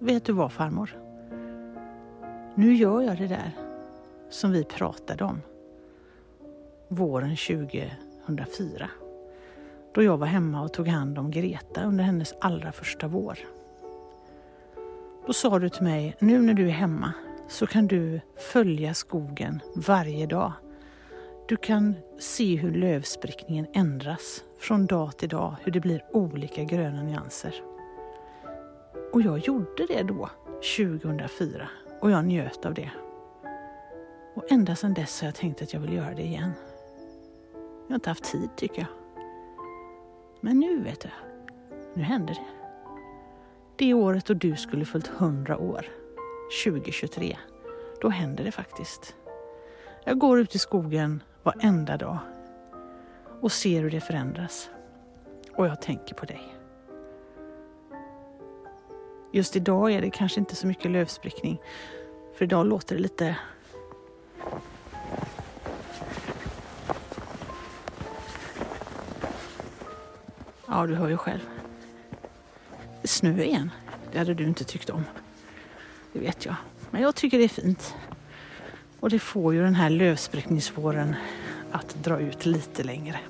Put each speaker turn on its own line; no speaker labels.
vet du vad farmor? Nu gör jag det där som vi pratade om våren 2004. Då jag var hemma och tog hand om Greta under hennes allra första vår. Då sa du till mig, nu när du är hemma så kan du följa skogen varje dag. Du kan se hur lövsprickningen ändras från dag till dag, hur det blir olika gröna nyanser. Och jag gjorde det då, 2004, och jag njöt av det. Och ända sedan dess har jag tänkt att jag vill göra det igen. Jag har inte haft tid tycker jag. Men nu vet du, nu händer det. Det året då du skulle fyllt 100 år, 2023, då händer det faktiskt. Jag går ut i skogen varenda dag och ser hur det förändras. Och jag tänker på dig. Just idag är det kanske inte så mycket lövsprickning, för idag låter det lite Ja, du hör ju själv. Snö igen, det hade du inte tyckt om. Det vet jag. Men jag tycker det är fint. Och det får ju den här lövsprickningsvåren att dra ut lite längre.